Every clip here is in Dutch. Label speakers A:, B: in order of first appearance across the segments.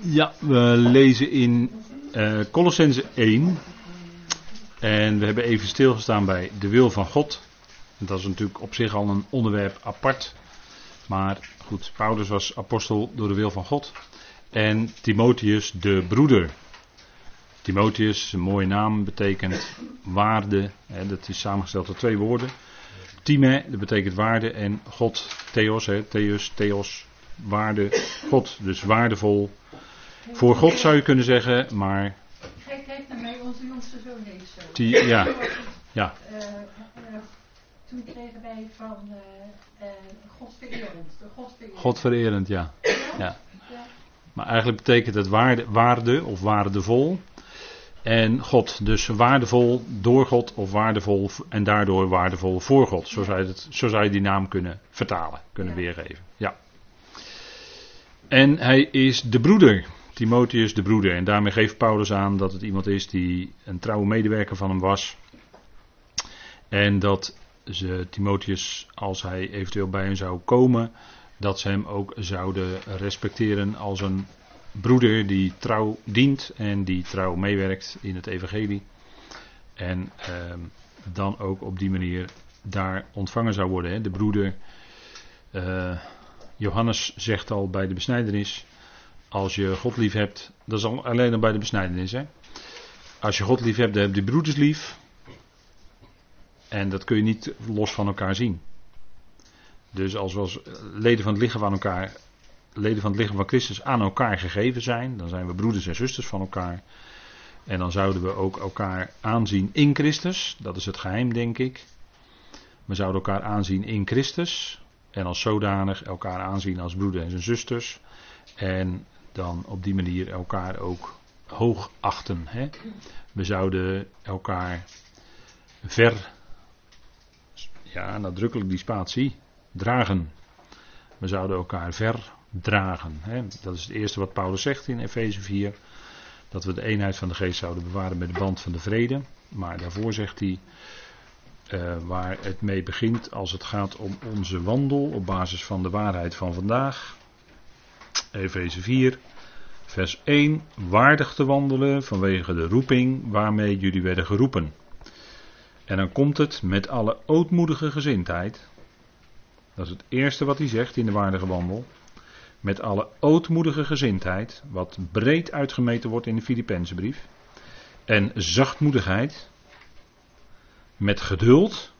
A: Ja, we lezen in uh, Colossense 1. En we hebben even stilgestaan bij de wil van God. En dat is natuurlijk op zich al een onderwerp apart. Maar goed, Paulus was apostel door de wil van God. En Timotheus de broeder. Timotheus, een mooie naam, betekent waarde. Hè, dat is samengesteld uit twee woorden. Time, dat betekent waarde. En God, Theos, hè, Theos, Theos, waarde. God, dus waardevol. Voor God zou je kunnen zeggen, maar.
B: Naar mij, onze jongste zoon deed zo.
A: Die, ja. ja.
B: Uh, uh, toen kregen wij van uh, Godvererend. Godvererend.
A: Godvererend, ja. ja. Maar eigenlijk betekent het waarde, waarde of waardevol. En God, dus waardevol door God of waardevol en daardoor waardevol voor God. Zo zou je, het, zo zou je die naam kunnen vertalen, kunnen ja. weergeven. Ja. En hij is de broeder. Timotheus de broeder. En daarmee geeft Paulus aan dat het iemand is die een trouwe medewerker van hem was. En dat ze Timotheus, als hij eventueel bij hem zou komen, dat ze hem ook zouden respecteren als een broeder die trouw dient en die trouw meewerkt in het evangelie. En eh, dan ook op die manier daar ontvangen zou worden. Hè. De broeder, uh, Johannes zegt al bij de besnijdenis, als je God lief hebt, dat is al alleen al bij de besnijdenis. Hè. Als je God lief hebt, dan heb je broeders lief. En dat kun je niet los van elkaar zien. Dus als we als leden van het lichaam aan elkaar, leden van het lichaam van Christus aan elkaar gegeven zijn, dan zijn we broeders en zusters van elkaar. En dan zouden we ook elkaar aanzien in Christus. Dat is het geheim, denk ik. We zouden elkaar aanzien in Christus. En als zodanig elkaar aanzien als broeders en zusters. En dan op die manier elkaar ook hoog achten. Hè? We zouden elkaar ver, ja, nadrukkelijk die spatie, dragen. We zouden elkaar verdragen. Hè? Dat is het eerste wat Paulus zegt in Efeze 4. Dat we de eenheid van de geest zouden bewaren met de band van de vrede. Maar daarvoor zegt hij. Uh, waar het mee begint als het gaat om onze wandel op basis van de waarheid van vandaag. Efeze 4, vers 1. Waardig te wandelen vanwege de roeping waarmee jullie werden geroepen. En dan komt het met alle ootmoedige gezindheid. Dat is het eerste wat hij zegt in de waardige wandel. Met alle ootmoedige gezindheid, wat breed uitgemeten wordt in de Filippenzenbrief. En zachtmoedigheid. Met geduld.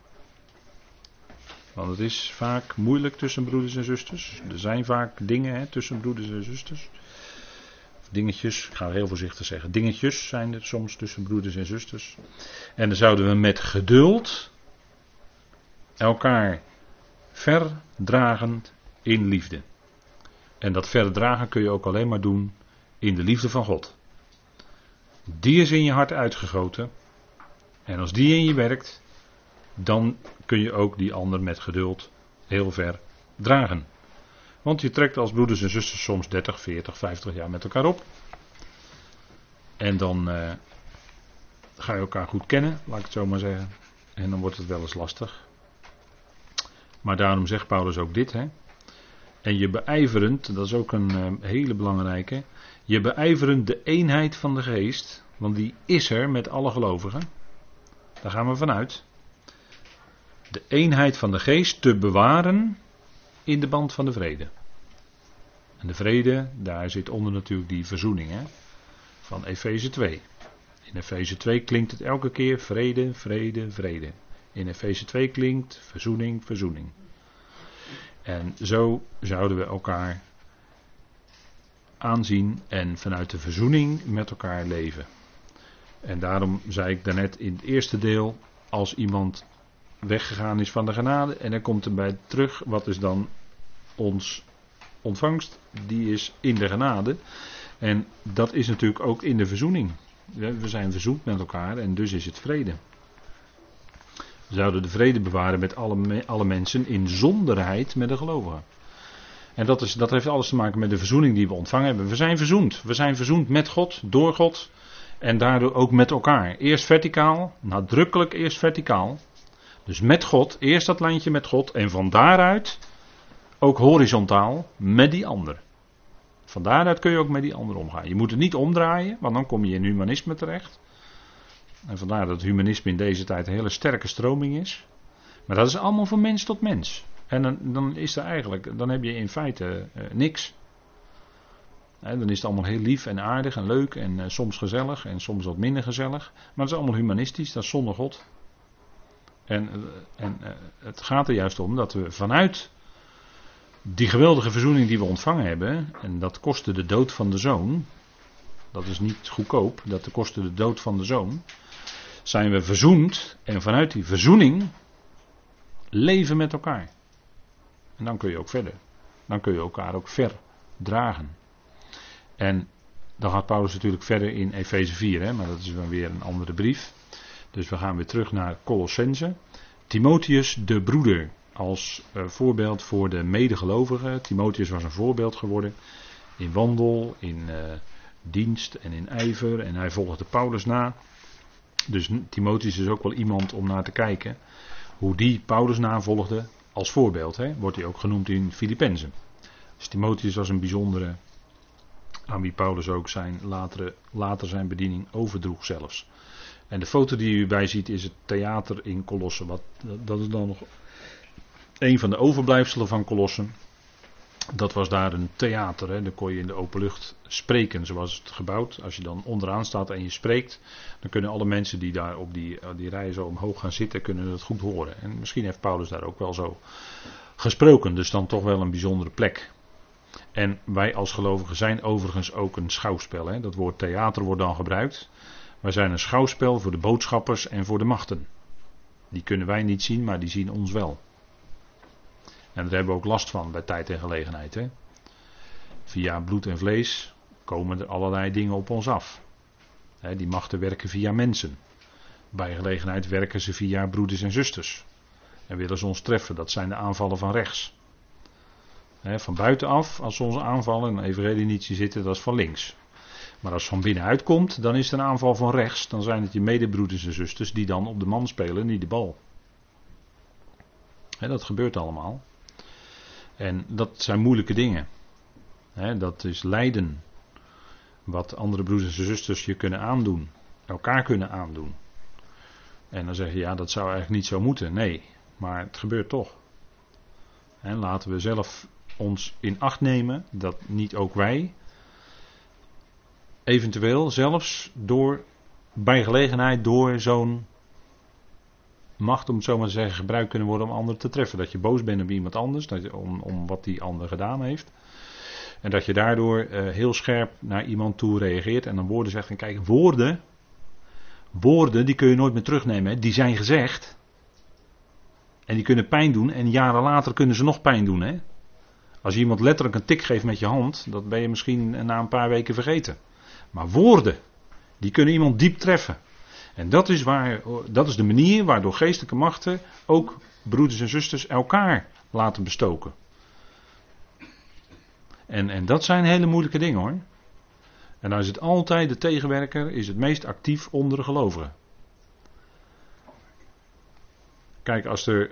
A: Want het is vaak moeilijk tussen broeders en zusters. Er zijn vaak dingen hè, tussen broeders en zusters. Dingetjes, ik ga heel voorzichtig zeggen. Dingetjes zijn er soms tussen broeders en zusters. En dan zouden we met geduld elkaar verdragend in liefde. En dat verdragen kun je ook alleen maar doen in de liefde van God. Die is in je hart uitgegoten. En als die in je werkt, dan kun je ook die ander met geduld heel ver dragen. Want je trekt als broeders en zusters soms 30, 40, 50 jaar met elkaar op. En dan uh, ga je elkaar goed kennen, laat ik het zo maar zeggen. En dan wordt het wel eens lastig. Maar daarom zegt Paulus ook dit. Hè? En je beijverend, dat is ook een uh, hele belangrijke. Je beijverend de eenheid van de geest. Want die is er met alle gelovigen. Daar gaan we vanuit. De eenheid van de geest te bewaren in de band van de vrede. En de vrede, daar zit onder natuurlijk die verzoening hè, van Efeze 2. In Efeze 2 klinkt het elke keer vrede, vrede, vrede. In Efeze 2 klinkt verzoening, verzoening. En zo zouden we elkaar aanzien en vanuit de verzoening met elkaar leven. En daarom zei ik daarnet in het eerste deel, als iemand weggegaan is van de genade en hij komt erbij terug, wat is dan ons ontvangst? Die is in de genade. En dat is natuurlijk ook in de verzoening. We zijn verzoend met elkaar en dus is het vrede. We zouden de vrede bewaren met alle, alle mensen in zonderheid met de gelovigen. En dat, is, dat heeft alles te maken met de verzoening die we ontvangen hebben. We zijn verzoend. We zijn verzoend met God, door God en daardoor ook met elkaar. Eerst verticaal, nadrukkelijk eerst verticaal. Dus met God, eerst dat lijntje met God en van daaruit ook horizontaal met die ander. Van daaruit kun je ook met die ander omgaan. Je moet het niet omdraaien, want dan kom je in humanisme terecht. En vandaar dat humanisme in deze tijd een hele sterke stroming is. Maar dat is allemaal van mens tot mens. En dan, dan is er eigenlijk, dan heb je in feite uh, niks. Dan is het allemaal heel lief en aardig en leuk en uh, soms gezellig en soms wat minder gezellig. Maar het is allemaal humanistisch, dat is zonder God. En, uh, en het gaat er juist om dat we vanuit die geweldige verzoening die we ontvangen hebben, en dat kostte de dood van de zoon, dat is niet goedkoop, dat kostte de dood van de zoon, zijn we verzoend en vanuit die verzoening leven met elkaar. En dan kun je ook verder. Dan kun je elkaar ook verdragen. En dan gaat Paulus natuurlijk verder in Efeze 4, hè, maar dat is dan weer een andere brief. Dus we gaan weer terug naar Colossense. Timotheus, de broeder, als uh, voorbeeld voor de medegelovigen. Timotheus was een voorbeeld geworden in wandel, in uh, dienst en in ijver. En hij volgde Paulus na. Dus Timotheus is ook wel iemand om naar te kijken. Hoe die Paulus navolgde als voorbeeld. Hè, wordt hij ook genoemd in Filippenzen. Dus Timotheus was een bijzondere. Aan wie Paulus ook zijn latere, later zijn bediening overdroeg zelfs. En de foto die u bij ziet is het theater in Colosse. Wat, dat is dan nog een van de overblijfselen van Colossen. Dat was daar een theater. Hè. Dan kon je in de open lucht spreken, zoals het gebouwd. Als je dan onderaan staat en je spreekt, dan kunnen alle mensen die daar op die, die rij zo omhoog gaan zitten, kunnen het goed horen. En misschien heeft Paulus daar ook wel zo gesproken. Dus dan toch wel een bijzondere plek. En wij als gelovigen zijn overigens ook een schouwspel. Hè. Dat woord theater wordt dan gebruikt. Wij zijn een schouwspel voor de boodschappers en voor de machten. Die kunnen wij niet zien, maar die zien ons wel. En daar hebben we ook last van bij tijd en gelegenheid. Hè? Via bloed en vlees komen er allerlei dingen op ons af. die machten werken via mensen. Bij gelegenheid werken ze via broeders en zusters. En willen ze ons treffen. Dat zijn de aanvallen van rechts. Van buitenaf, als ze ons aanvallen, en even niet zitten, dat is van links. Maar als het van binnenuit komt, dan is het een aanval van rechts. Dan zijn het je medebroeders en zusters die dan op de man spelen, niet de bal. dat gebeurt allemaal. En dat zijn moeilijke dingen. dat is lijden. Wat andere broeders en zusters je kunnen aandoen. Elkaar kunnen aandoen. En dan zeg je, ja, dat zou eigenlijk niet zo moeten. Nee, maar het gebeurt toch. En laten we zelf ons in acht nemen dat niet ook wij eventueel zelfs door bij gelegenheid door zo'n macht, om het zo maar te zeggen, gebruikt kunnen worden om anderen te treffen. Dat je boos bent op iemand anders, dat je, om, om wat die ander gedaan heeft. En dat je daardoor uh, heel scherp naar iemand toe reageert en dan woorden zegt. En kijk, woorden, woorden die kun je nooit meer terugnemen. Hè. Die zijn gezegd. En die kunnen pijn doen en jaren later kunnen ze nog pijn doen. Hè. Als je iemand letterlijk een tik geeft met je hand, dat ben je misschien na een paar weken vergeten. Maar woorden, die kunnen iemand diep treffen. En dat is, waar, dat is de manier waardoor geestelijke machten ook broeders en zusters elkaar laten bestoken. En, en dat zijn hele moeilijke dingen hoor. En dan is het altijd de tegenwerker, is het meest actief onder de gelovigen. Kijk, als er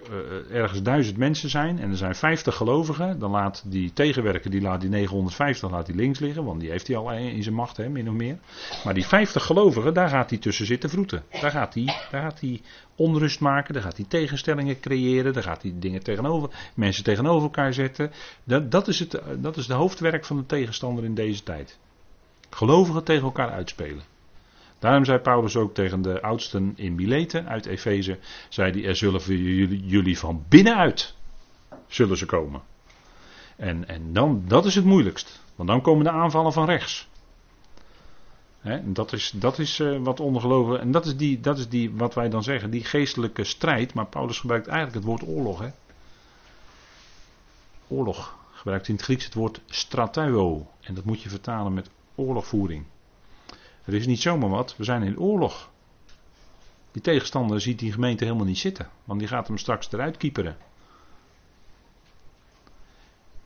A: uh, ergens duizend mensen zijn en er zijn 50 gelovigen, dan laat die tegenwerker, die laat die 950 laat die links liggen, want die heeft hij al in zijn macht, hè, min of meer. Maar die 50 gelovigen, daar gaat hij tussen zitten vroeten. Daar gaat hij, daar gaat hij onrust maken, daar gaat hij tegenstellingen creëren, daar gaat hij dingen tegenover, mensen tegenover elkaar zetten. Dat, dat, is het, dat is de hoofdwerk van de tegenstander in deze tijd. Gelovigen tegen elkaar uitspelen. Daarom zei Paulus ook tegen de oudsten in Mileten uit Efeze, zei hij, er zullen jullie, van binnenuit zullen ze komen. En, en dan, dat is het moeilijkst, want dan komen de aanvallen van rechts. dat is, dat is uh, wat ondergeloven. En dat is, die, dat is die, wat wij dan zeggen, die geestelijke strijd. Maar Paulus gebruikt eigenlijk het woord oorlog. Oorlog. Gebruikt in het Grieks het woord stratuo. En dat moet je vertalen met oorlogvoering. Het is niet zomaar wat, we zijn in oorlog. Die tegenstander ziet die gemeente helemaal niet zitten, want die gaat hem straks eruit kieperen.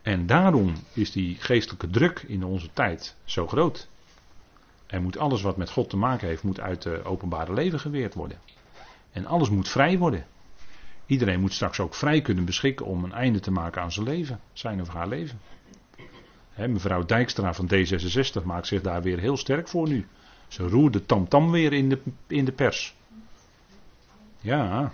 A: En daarom is die geestelijke druk in onze tijd zo groot. En moet alles wat met God te maken heeft, moet uit het openbare leven geweerd worden. En alles moet vrij worden. Iedereen moet straks ook vrij kunnen beschikken om een einde te maken aan zijn leven, zijn of haar leven. mevrouw Dijkstra van D66 maakt zich daar weer heel sterk voor nu. Ze roert de tamtam weer in de, in de pers. Ja.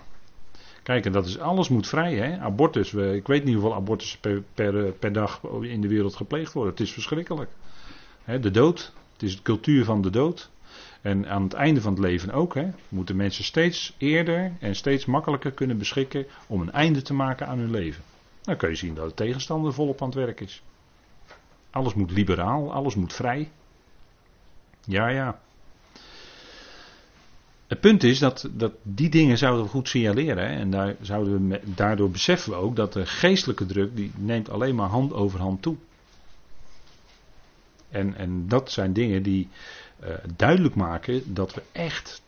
A: Kijk, en dat is alles moet vrij, hè? Abortus. We, ik weet niet hoeveel abortussen per, per, per dag in de wereld gepleegd worden. Het is verschrikkelijk. de dood. Het is de cultuur van de dood. En aan het einde van het leven ook, hè, moeten mensen steeds eerder en steeds makkelijker kunnen beschikken om een einde te maken aan hun leven. Dan kun je zien dat de tegenstander volop aan het werk is. Alles moet liberaal, alles moet vrij. Ja, ja. Het punt is dat, dat die dingen zouden we goed signaleren. Hè? En daar zouden we, daardoor beseffen we ook dat de geestelijke druk die neemt alleen maar hand over hand toe. En, en dat zijn dingen die uh, duidelijk maken dat we echt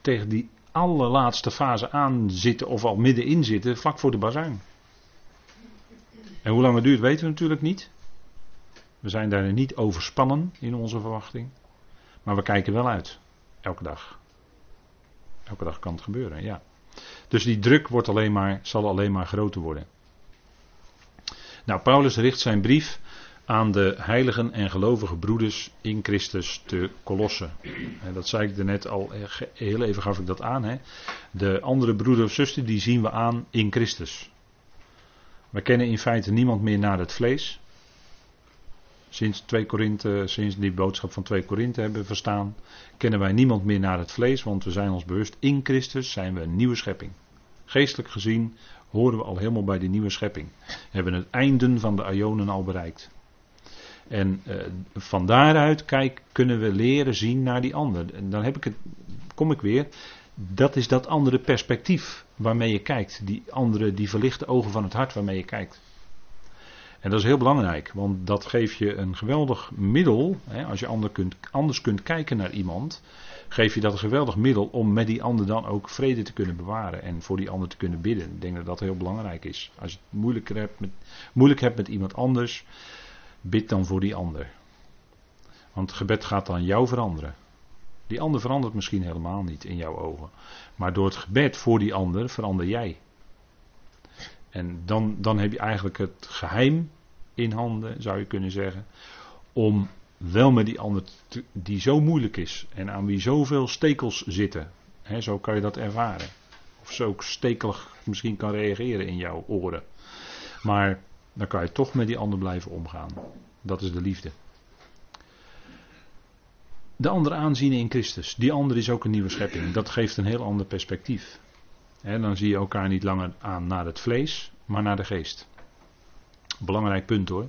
A: tegen die allerlaatste fase aan zitten of al middenin zitten, vlak voor de bazuin. En hoe lang het duurt weten we natuurlijk niet. We zijn daar niet overspannen in onze verwachting. Maar we kijken wel uit. Elke dag. Elke dag kan het gebeuren, ja. Dus die druk wordt alleen maar, zal alleen maar groter worden. Nou, Paulus richt zijn brief aan de heiligen en gelovige broeders in Christus te Kolossen. Dat zei ik er net al, heel even gaf ik dat aan. Hè. De andere broeder of zuster die zien we aan in Christus. We kennen in feite niemand meer naar het vlees. Sinds, 2 Korinthe, sinds die boodschap van 2 Korinthe hebben verstaan, kennen wij niemand meer naar het vlees, want we zijn ons bewust, in Christus zijn we een nieuwe schepping. Geestelijk gezien horen we al helemaal bij die nieuwe schepping. We hebben het einde van de Ionen al bereikt. En uh, van daaruit kijk, kunnen we leren zien naar die ander. En dan heb ik het, kom ik weer. Dat is dat andere perspectief waarmee je kijkt. Die andere, die verlichte ogen van het hart waarmee je kijkt. En dat is heel belangrijk, want dat geeft je een geweldig middel. Hè, als je ander kunt, anders kunt kijken naar iemand, geef je dat een geweldig middel om met die ander dan ook vrede te kunnen bewaren en voor die ander te kunnen bidden. Ik denk dat dat heel belangrijk is. Als je het moeilijk hebt met, moeilijk hebt met iemand anders, Bid dan voor die ander. Want het gebed gaat dan jou veranderen. Die ander verandert misschien helemaal niet in jouw ogen. Maar door het gebed voor die ander verander jij. En dan, dan heb je eigenlijk het geheim in handen, zou je kunnen zeggen. Om wel met die ander, die zo moeilijk is en aan wie zoveel stekels zitten. Zo kan je dat ervaren. Of zo stekelig misschien kan reageren in jouw oren. Maar dan kan je toch met die ander blijven omgaan. Dat is de liefde. De ander aanzien in Christus. Die ander is ook een nieuwe schepping. Dat geeft een heel ander perspectief. Dan zie je elkaar niet langer aan naar het vlees, maar naar de geest. Belangrijk punt hoor.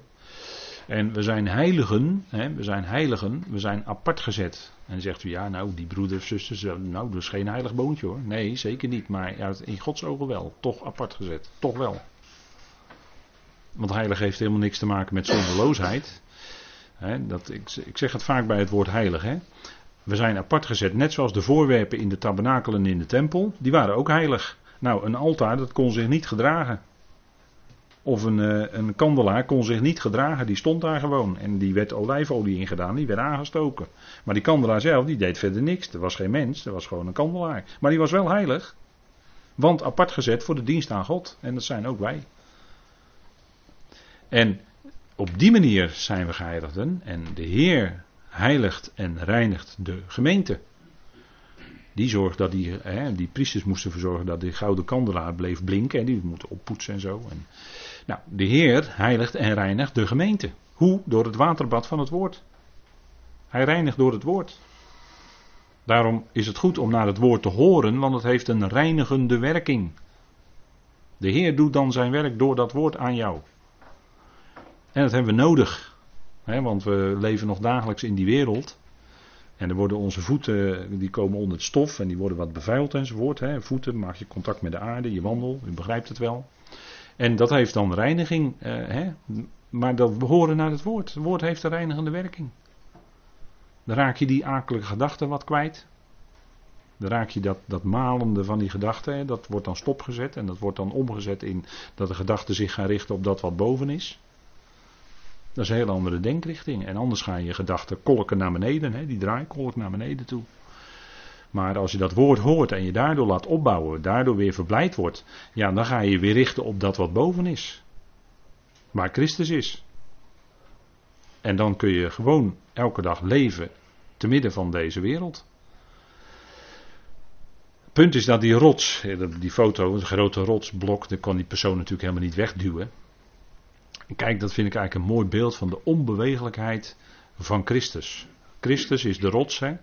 A: En we zijn heiligen, we zijn heiligen, we zijn apart gezet. En zegt u, ja, nou, die broeders, zusters, nou, dat is geen heilig boontje hoor. Nee, zeker niet, maar in Gods ogen wel. Toch apart gezet, toch wel. Want heilig heeft helemaal niks te maken met zonderloosheid. dat, ik, ik, zeg het vaak bij het woord heilig. We zijn apart gezet, net zoals de voorwerpen in de tabernakel en in de tempel. Die waren ook heilig. Nou, een altaar, dat kon zich niet gedragen. Of een, eh, een kandelaar kon zich niet gedragen, die stond daar gewoon. En die werd olijfolie ingedaan, die werd aangestoken. Maar die kandelaar zelf, die deed verder niks. Er was geen mens, er was gewoon een kandelaar. Maar die was wel heilig. Want apart gezet voor de dienst aan God. En dat zijn ook wij. En op die manier zijn we geheiligden. En de Heer heiligt en reinigt de gemeente. Die zorgt dat die, hè, die priesters moesten verzorgen dat die gouden kandelaar bleef blinken. En die moeten oppoetsen en zo. En, nou, de Heer heiligt en reinigt de gemeente. Hoe? Door het waterbad van het woord. Hij reinigt door het woord. Daarom is het goed om naar het woord te horen, want het heeft een reinigende werking. De Heer doet dan zijn werk door dat woord aan jou. En dat hebben we nodig. Want we leven nog dagelijks in die wereld. En er worden onze voeten, die komen onder het stof en die worden wat bevuild enzovoort. Voeten, maak je contact met de aarde, je wandel, u begrijpt het wel. En dat heeft dan reiniging. Eh. Maar dat, we horen naar het woord. Het woord heeft een reinigende werking. Dan raak je die akelige gedachten wat kwijt. Dan raak je dat, dat malende van die gedachten, dat wordt dan stopgezet en dat wordt dan omgezet in dat de gedachten zich gaan richten op dat wat boven is. Dat is een heel andere denkrichting. En anders ga je gedachten kolken naar beneden, hè? die draaien kolk naar beneden toe. Maar als je dat woord hoort en je daardoor laat opbouwen, daardoor weer verblijd wordt, ja, dan ga je weer richten op dat wat boven is. Waar Christus is. En dan kun je gewoon elke dag leven te midden van deze wereld. Punt is dat die rots, die foto, een grote rotsblok, dat kon die persoon natuurlijk helemaal niet wegduwen. Kijk, dat vind ik eigenlijk een mooi beeld van de onbewegelijkheid van Christus. Christus is de rots, hè?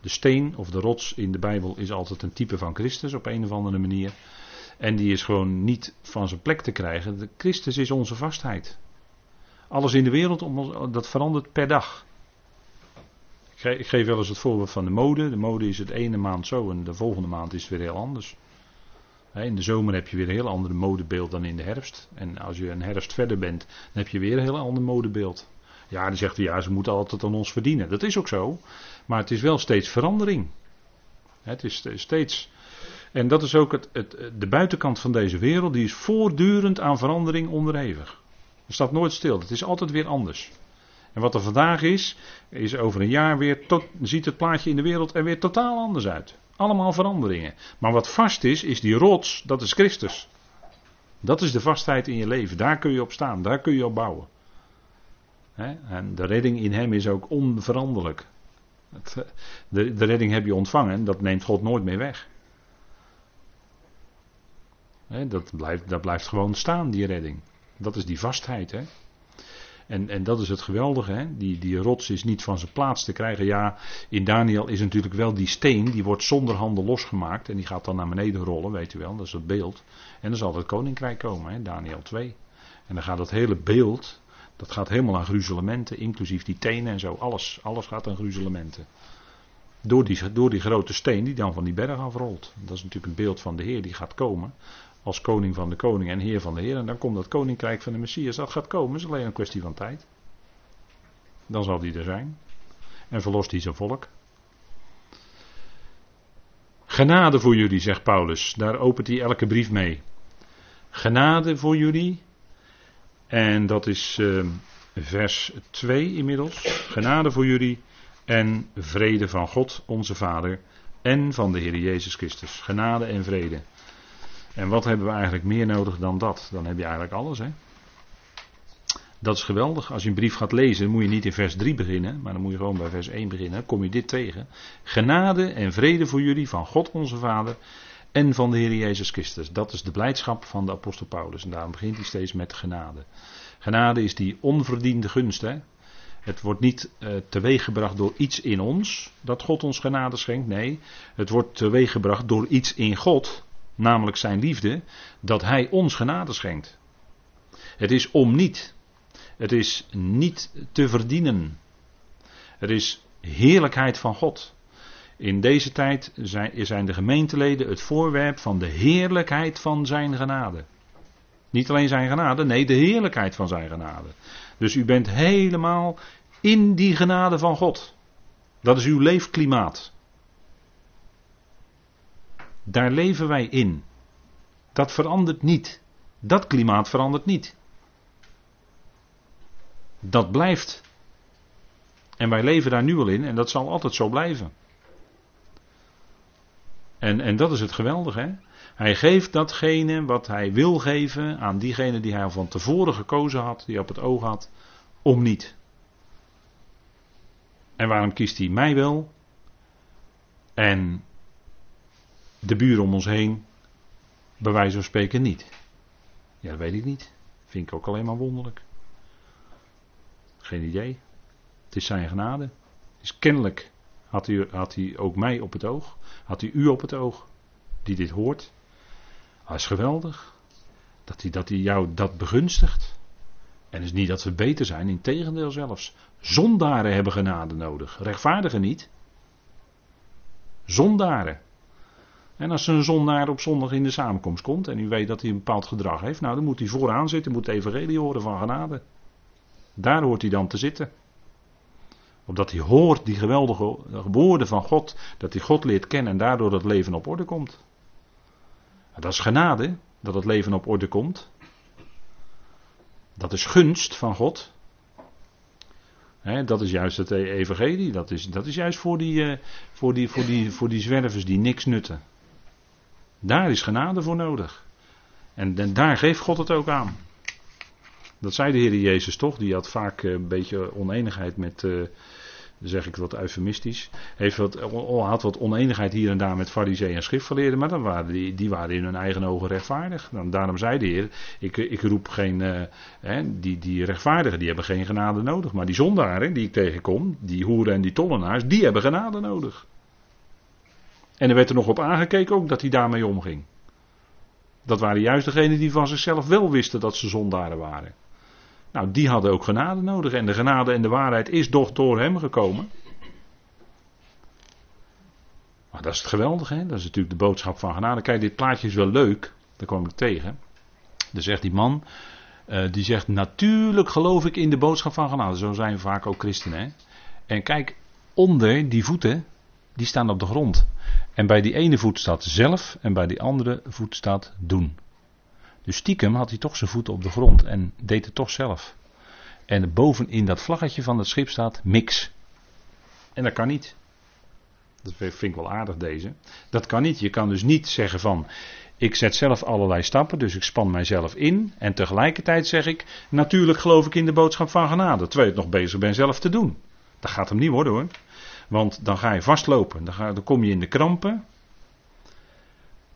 A: De steen of de rots in de Bijbel is altijd een type van Christus op een of andere manier. En die is gewoon niet van zijn plek te krijgen. Christus is onze vastheid. Alles in de wereld, dat verandert per dag. Ik geef wel eens het voorbeeld van de mode. De mode is het ene maand zo en de volgende maand is het weer heel anders. In de zomer heb je weer een heel ander modebeeld dan in de herfst. En als je een herfst verder bent, dan heb je weer een heel ander modebeeld. Ja, dan zegt hij, ja, ze moeten altijd aan ons verdienen. Dat is ook zo. Maar het is wel steeds verandering. Het is steeds. En dat is ook het, het, de buitenkant van deze wereld, die is voortdurend aan verandering onderhevig. Er staat nooit stil, het is altijd weer anders. En wat er vandaag is, is over een jaar weer, tot, ziet het plaatje in de wereld er weer totaal anders uit. Allemaal veranderingen. Maar wat vast is, is die rots, dat is Christus. Dat is de vastheid in je leven. Daar kun je op staan, daar kun je op bouwen. En de redding in hem is ook onveranderlijk. De, de redding heb je ontvangen, dat neemt God nooit meer weg. Dat blijft, dat blijft gewoon staan, die redding. Dat is die vastheid. Hè? En, en dat is het geweldige, hè? Die, die rots is niet van zijn plaats te krijgen. Ja, in Daniel is natuurlijk wel die steen, die wordt zonder handen losgemaakt. En die gaat dan naar beneden rollen, weet u wel, dat is het beeld. En dan zal het koninkrijk komen, hè? Daniel 2. En dan gaat dat hele beeld, dat gaat helemaal aan gruzelementen, inclusief die tenen en zo. Alles, alles gaat aan gruzelementen. Door die, door die grote steen die dan van die berg afrolt. Dat is natuurlijk een beeld van de Heer die gaat komen als koning van de koning en heer van de heer. En dan komt dat koninkrijk van de Messias. Dat gaat komen, is alleen een kwestie van tijd. Dan zal die er zijn. En verlost hij zijn volk. Genade voor jullie, zegt Paulus. Daar opent hij elke brief mee. Genade voor jullie. En dat is uh, vers 2 inmiddels. Genade voor jullie en vrede van God, onze Vader, en van de Heer Jezus Christus. Genade en vrede. En wat hebben we eigenlijk meer nodig dan dat? Dan heb je eigenlijk alles, hè? Dat is geweldig. Als je een brief gaat lezen, moet je niet in vers 3 beginnen, maar dan moet je gewoon bij vers 1 beginnen. Kom je dit tegen. Genade en vrede voor jullie van God onze Vader en van de Heer Jezus Christus. Dat is de blijdschap van de apostel Paulus. En daarom begint hij steeds met genade. Genade is die onverdiende gunst. Hè? Het wordt niet uh, teweeggebracht door iets in ons, dat God ons genade schenkt. Nee, het wordt teweeggebracht door iets in God namelijk zijn liefde, dat hij ons genade schenkt. Het is om niet. Het is niet te verdienen. Het is heerlijkheid van God. In deze tijd zijn de gemeenteleden het voorwerp van de heerlijkheid van zijn genade. Niet alleen zijn genade, nee, de heerlijkheid van zijn genade. Dus u bent helemaal in die genade van God. Dat is uw leefklimaat. Daar leven wij in. Dat verandert niet. Dat klimaat verandert niet. Dat blijft. En wij leven daar nu al in en dat zal altijd zo blijven. En, en dat is het geweldige. Hè? Hij geeft datgene wat hij wil geven aan diegene die hij van tevoren gekozen had, die op het oog had, om niet. En waarom kiest hij mij wel? En de buren om ons heen, bij wijze van spreken niet. Ja, dat weet ik niet. Vind ik ook alleen maar wonderlijk. Geen idee. Het is zijn genade. Dus kennelijk had hij, had hij ook mij op het oog. Had hij u op het oog. Die dit hoort. Dat is geweldig. Dat hij, dat hij jou dat begunstigt. En het is niet dat we beter zijn, in tegendeel zelfs. Zondaren hebben genade nodig. Rechtvaardigen niet. Zondaren. En als een zondaar op zondag in de samenkomst komt en u weet dat hij een bepaald gedrag heeft, nou dan moet hij vooraan zitten, moet de evangelie horen van genade. Daar hoort hij dan te zitten. Opdat hij hoort die geweldige woorden van God, dat hij God leert kennen en daardoor het leven op orde komt. Dat is genade, dat het leven op orde komt. Dat is gunst van God. dat is juist het evangelie. Dat is, dat is juist voor die, uh, voor, die, voor, die, voor die zwervers die niks nutten. Daar is genade voor nodig. En, daar geeft God het ook aan. Dat zei de Heer Jezus toch? Die had vaak een beetje oneenigheid met, uh, zeg ik wat eufemistisch, heeft wat, had wat oneenigheid hier en daar met fariseeën en schriftgeleerden, maar dan waren die, die waren in hun eigen ogen rechtvaardig. Dan, daarom zei de Heer, ik, ik roep geen, uh, hè, die, die rechtvaardigen, die hebben geen genade nodig, maar die zondaren die ik tegenkom, die hoeren en die tollenaars, die hebben genade nodig. En er werd er nog op aangekeken ook dat hij daarmee omging. Dat waren juist degenen die van zichzelf wel wisten dat ze zondaren waren. Nou, die hadden ook genade nodig. En de genade en de waarheid is toch door hem gekomen. Maar dat is het geweldige, hè? dat is natuurlijk de boodschap van genade. Kijk, dit plaatje is wel leuk, daar kwam ik tegen. Dan zegt die man, uh, die zegt, natuurlijk geloof ik in de boodschap van genade. Zo zijn vaak ook christenen. Hè? En kijk, onder die voeten, die staan op de grond. En bij die ene voet staat zelf en bij die andere voet staat doen. Dus stiekem had hij toch zijn voeten op de grond en deed het toch zelf. En bovenin dat vlaggetje van het schip staat mix. En dat kan niet. Dat vind ik wel aardig deze. Dat kan niet. Je kan dus niet zeggen van ik zet zelf allerlei stappen, dus ik span mijzelf in. En tegelijkertijd zeg ik, natuurlijk geloof ik in de boodschap van genade. Terwijl ik nog bezig ben zelf te doen. Dat gaat hem niet worden hoor. Want dan ga je vastlopen. Dan, ga, dan kom je in de krampen.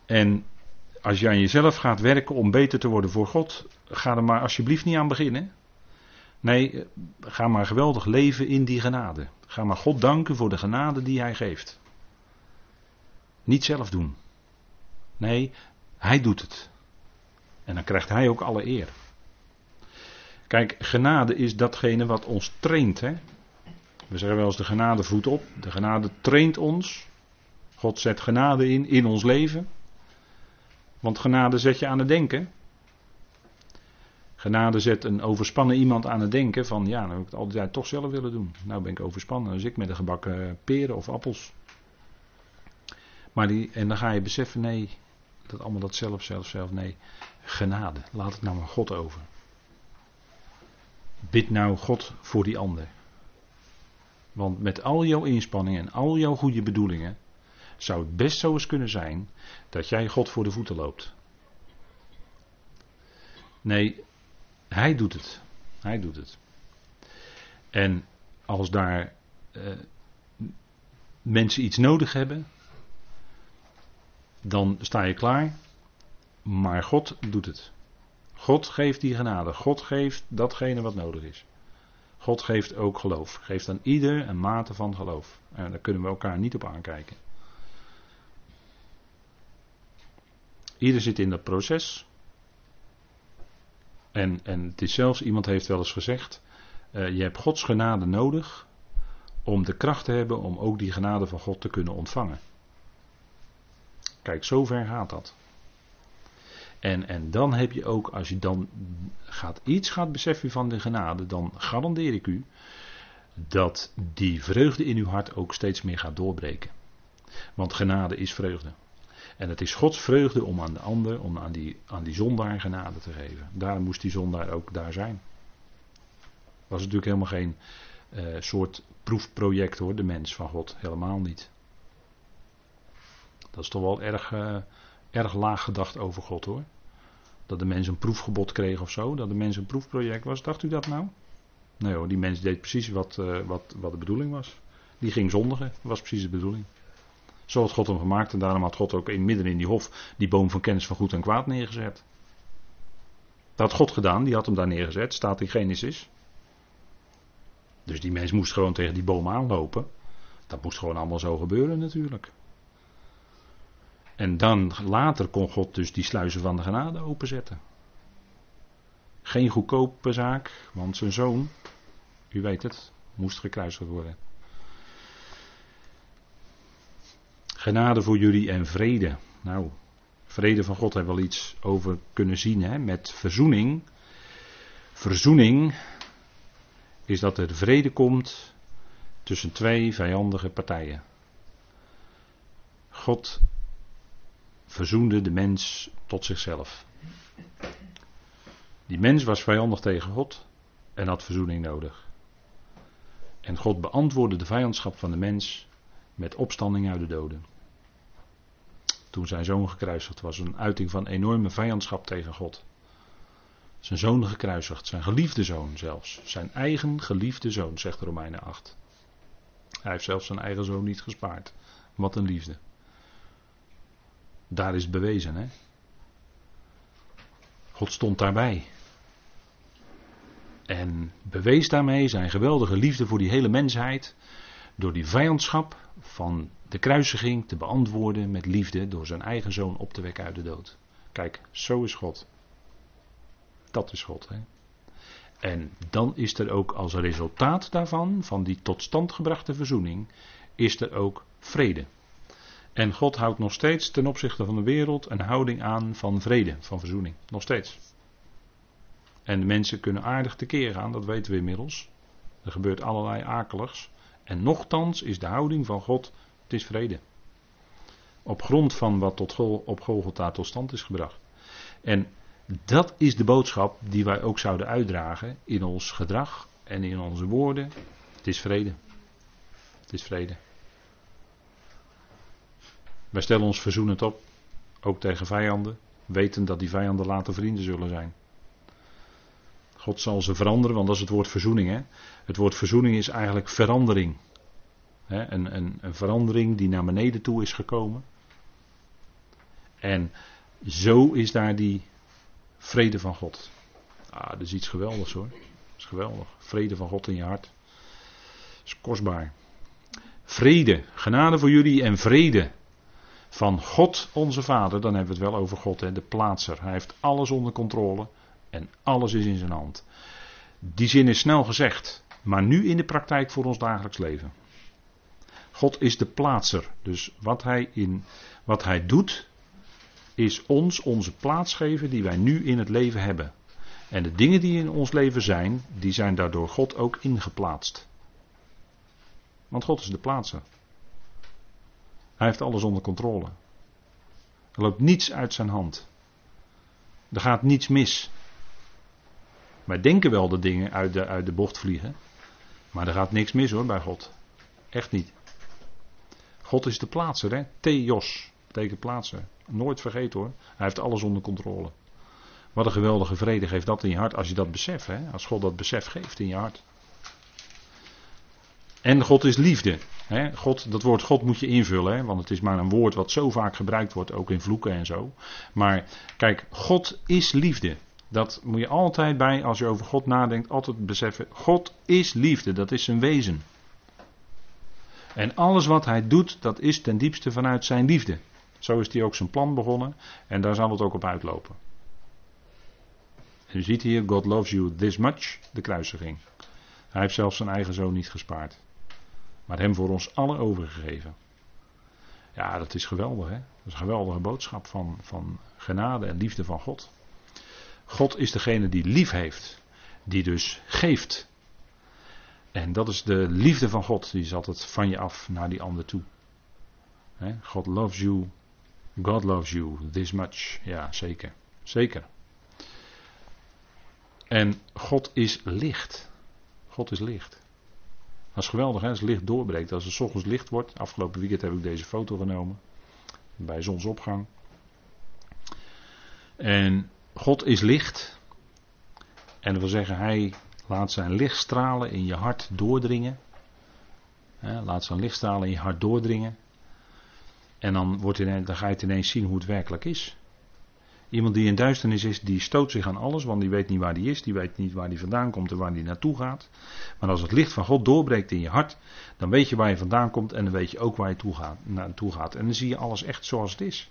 A: En als je aan jezelf gaat werken om beter te worden voor God, ga er maar alsjeblieft niet aan beginnen. Nee, ga maar geweldig leven in die genade. Ga maar God danken voor de genade die Hij geeft. Niet zelf doen. Nee, Hij doet het. En dan krijgt Hij ook alle eer. Kijk, genade is datgene wat ons traint. Hè? We zeggen wel eens de genade voet op. De genade traint ons. God zet genade in in ons leven. Want genade zet je aan het denken. Genade zet een overspannen iemand aan het denken van ja, nou heb ik het altijd toch zelf willen doen. Nou ben ik overspannen, dus ik met de gebakken peren of appels. Maar die, en dan ga je beseffen, nee, dat allemaal dat zelf, zelf, zelf, nee. Genade, laat het nou maar God over. Bid nou God voor die ander. Want met al jouw inspanningen en al jouw goede bedoelingen, zou het best zo eens kunnen zijn dat jij God voor de voeten loopt. Nee, hij doet het. Hij doet het. En als daar uh, mensen iets nodig hebben, dan sta je klaar. Maar God doet het. God geeft die genade. God geeft datgene wat nodig is. God geeft ook geloof. Geeft aan ieder een mate van geloof. En daar kunnen we elkaar niet op aankijken. Ieder zit in dat proces. En, en het is zelfs, iemand heeft wel eens gezegd, uh, je hebt Gods genade nodig om de kracht te hebben om ook die genade van God te kunnen ontvangen. Kijk, zover gaat dat. En, en dan heb je ook, als je dan gaat, iets gaat beseffen van de genade, dan garandeer ik u dat die vreugde in uw hart ook steeds meer gaat doorbreken. Want genade is vreugde. En het is Gods vreugde om aan de ander, om aan die, aan die zondaar genade te geven. Daarom moest die zondaar ook daar zijn. Was natuurlijk helemaal geen uh, soort proefproject hoor, de mens van God. Helemaal niet. Dat is toch wel erg, uh, erg laag gedacht over God hoor. Dat de mens een proefgebod kreeg of zo. Dat de mens een proefproject was. Dacht u dat nou? Nee hoor, die mens deed precies wat, uh, wat, wat de bedoeling was. Die ging zondigen, was precies de bedoeling. Zo had God hem gemaakt en daarom had God ook in, midden in die hof die boom van kennis van goed en kwaad neergezet. Dat had God gedaan, die had hem daar neergezet, staat in Genesis. Dus die mens moest gewoon tegen die boom aanlopen. Dat moest gewoon allemaal zo gebeuren natuurlijk. En dan later kon God dus die sluizen van de genade openzetten. Geen goedkope zaak, want zijn zoon, u weet het, moest gekruisigd worden. Genade voor jullie en vrede. Nou, vrede van God hebben we wel iets over kunnen zien. Hè? Met verzoening. Verzoening is dat er vrede komt tussen twee vijandige partijen. God verzoende de mens tot zichzelf. Die mens was vijandig tegen God en had verzoening nodig. En God beantwoordde de vijandschap van de mens met opstanding uit de doden. Toen zijn zoon gekruisigd was, een uiting van enorme vijandschap tegen God. Zijn zoon gekruisigd, zijn geliefde zoon zelfs. Zijn eigen geliefde zoon, zegt Romeinen 8. Hij heeft zelfs zijn eigen zoon niet gespaard. Wat een liefde. Daar is het bewezen, hè? God stond daarbij. En bewees daarmee zijn geweldige liefde voor die hele mensheid. Door die vijandschap van de kruisiging te beantwoorden met liefde. Door zijn eigen zoon op te wekken uit de dood. Kijk, zo is God. Dat is God. Hè? En dan is er ook als resultaat daarvan, van die tot stand gebrachte verzoening, is er ook vrede. En God houdt nog steeds ten opzichte van de wereld een houding aan van vrede, van verzoening. Nog steeds. En de mensen kunnen aardig tekeer gaan, dat weten we inmiddels. Er gebeurt allerlei akeligs. En nochtans is de houding van God, het is vrede. Op grond van wat tot op Golgotha tot stand is gebracht. En dat is de boodschap die wij ook zouden uitdragen in ons gedrag en in onze woorden. Het is vrede. Het is vrede. Wij stellen ons verzoenend op, ook tegen vijanden, weten dat die vijanden later vrienden zullen zijn. God zal ze veranderen, want dat is het woord verzoening. Hè? Het woord verzoening is eigenlijk verandering. Hè? Een, een, een verandering die naar beneden toe is gekomen. En zo is daar die vrede van God. Ah, dat is iets geweldigs hoor. Dat is geweldig. Vrede van God in je hart. Dat is kostbaar. Vrede, genade voor jullie en vrede van God onze Vader. Dan hebben we het wel over God, de plaatser. Hij heeft alles onder controle en alles is in zijn hand. Die zin is snel gezegd, maar nu in de praktijk voor ons dagelijks leven. God is de plaatser. Dus wat hij, in, wat hij doet, is ons onze plaats geven die wij nu in het leven hebben. En de dingen die in ons leven zijn, die zijn daardoor God ook ingeplaatst. Want God is de plaatser. Hij heeft alles onder controle. Er loopt niets uit zijn hand. Er gaat niets mis. Wij denken wel dat dingen uit de, uit de bocht vliegen. Maar er gaat niks mis hoor bij God. Echt niet. God is de plaatser, hè? Theos betekent plaatser. Nooit vergeten hoor. Hij heeft alles onder controle. Wat een geweldige vrede geeft dat in je hart als je dat beseft, hè? Als God dat besef geeft in je hart. En God is liefde. God, dat woord God moet je invullen, want het is maar een woord wat zo vaak gebruikt wordt, ook in vloeken en zo. Maar kijk, God is liefde. Dat moet je altijd bij, als je over God nadenkt, altijd beseffen. God is liefde, dat is zijn wezen. En alles wat hij doet, dat is ten diepste vanuit zijn liefde. Zo is hij ook zijn plan begonnen en daar zal het ook op uitlopen. En u ziet hier, God loves you this much, de kruisiging. Hij heeft zelfs zijn eigen zoon niet gespaard. Maar hem voor ons alle overgegeven. Ja, dat is geweldig hè. Dat is een geweldige boodschap van, van genade en liefde van God. God is degene die lief heeft. Die dus geeft. En dat is de liefde van God. Die zat het van je af naar die ander toe. God loves you. God loves you this much. Ja, zeker. Zeker. En God is licht. God is licht. Dat is geweldig, hè? als het licht doorbreekt. Als het ochtends licht wordt. Afgelopen weekend heb ik deze foto genomen. Bij zonsopgang. En God is licht. En dat wil zeggen, hij laat zijn lichtstralen in je hart doordringen. laat zijn lichtstralen in je hart doordringen. En dan, wordt ineens, dan ga je het ineens zien hoe het werkelijk is. Iemand die in duisternis is, die stoot zich aan alles, want die weet niet waar die is, die weet niet waar die vandaan komt en waar die naartoe gaat. Maar als het licht van God doorbreekt in je hart, dan weet je waar je vandaan komt en dan weet je ook waar je toe gaat, naartoe gaat. En dan zie je alles echt zoals het is.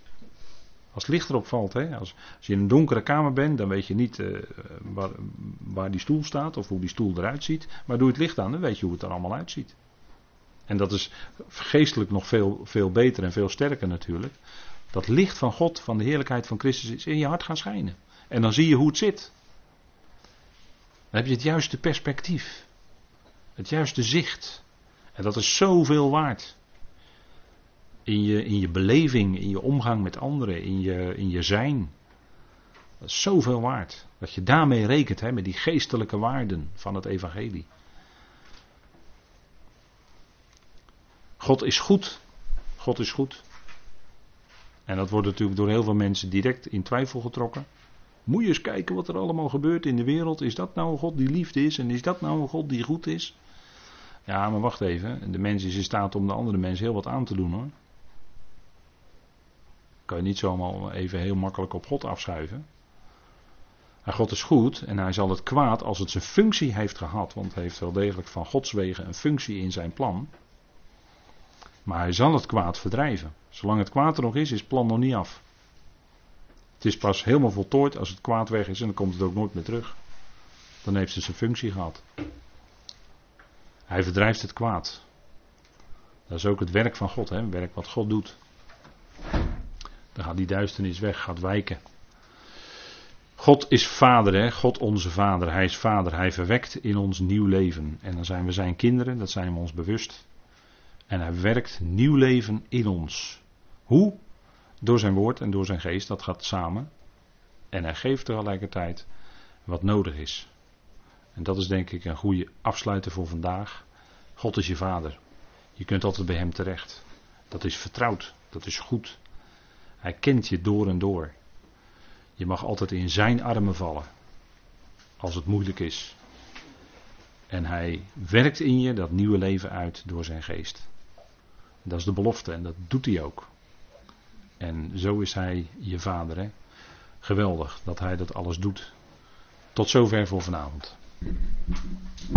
A: Als licht erop valt, hè? Als, als je in een donkere kamer bent, dan weet je niet uh, waar, waar, die stoel staat of hoe die stoel eruit ziet. Maar doe het licht aan, dan weet je hoe het er allemaal uitziet. En dat is geestelijk nog veel, veel beter en veel sterker natuurlijk. Dat licht van God, van de heerlijkheid van Christus, is in je hart gaan schijnen. En dan zie je hoe het zit. Dan heb je het juiste perspectief. Het juiste zicht. En dat is zoveel waard in je, in je beleving, in je omgang met anderen, in je, in je zijn. Dat is zoveel waard. Dat je daarmee rekent, hè, met die geestelijke waarden van het evangelie. God is goed. God is goed. En dat wordt natuurlijk door heel veel mensen direct in twijfel getrokken. Moet je eens kijken wat er allemaal gebeurt in de wereld. Is dat nou een God die liefde is? En is dat nou een God die goed is? Ja, maar wacht even. De mens is in staat om de andere mens heel wat aan te doen hoor. Kan je niet zomaar even heel makkelijk op God afschuiven. Maar God is goed en hij zal het kwaad als het zijn functie heeft gehad. Want hij heeft wel degelijk van Gods wegen een functie in zijn plan. Maar hij zal het kwaad verdrijven. Zolang het kwaad er nog is, is het plan nog niet af. Het is pas helemaal voltooid als het kwaad weg is en dan komt het ook nooit meer terug. Dan heeft het zijn functie gehad. Hij verdrijft het kwaad. Dat is ook het werk van God, hè? het werk wat God doet. Dan gaat die duisternis weg, gaat wijken. God is vader, hè? God onze vader. Hij is vader. Hij verwekt in ons nieuw leven. En dan zijn we zijn kinderen, dat zijn we ons bewust. En hij werkt nieuw leven in ons. Hoe? Door zijn woord en door zijn geest, dat gaat samen. En hij geeft tegelijkertijd wat nodig is. En dat is denk ik een goede afsluiter voor vandaag. God is je vader. Je kunt altijd bij hem terecht. Dat is vertrouwd. Dat is goed. Hij kent je door en door. Je mag altijd in zijn armen vallen. Als het moeilijk is. En hij werkt in je dat nieuwe leven uit door zijn geest. Dat is de belofte en dat doet hij ook. En zo is hij je vader. Hè? Geweldig dat hij dat alles doet. Tot zover voor vanavond.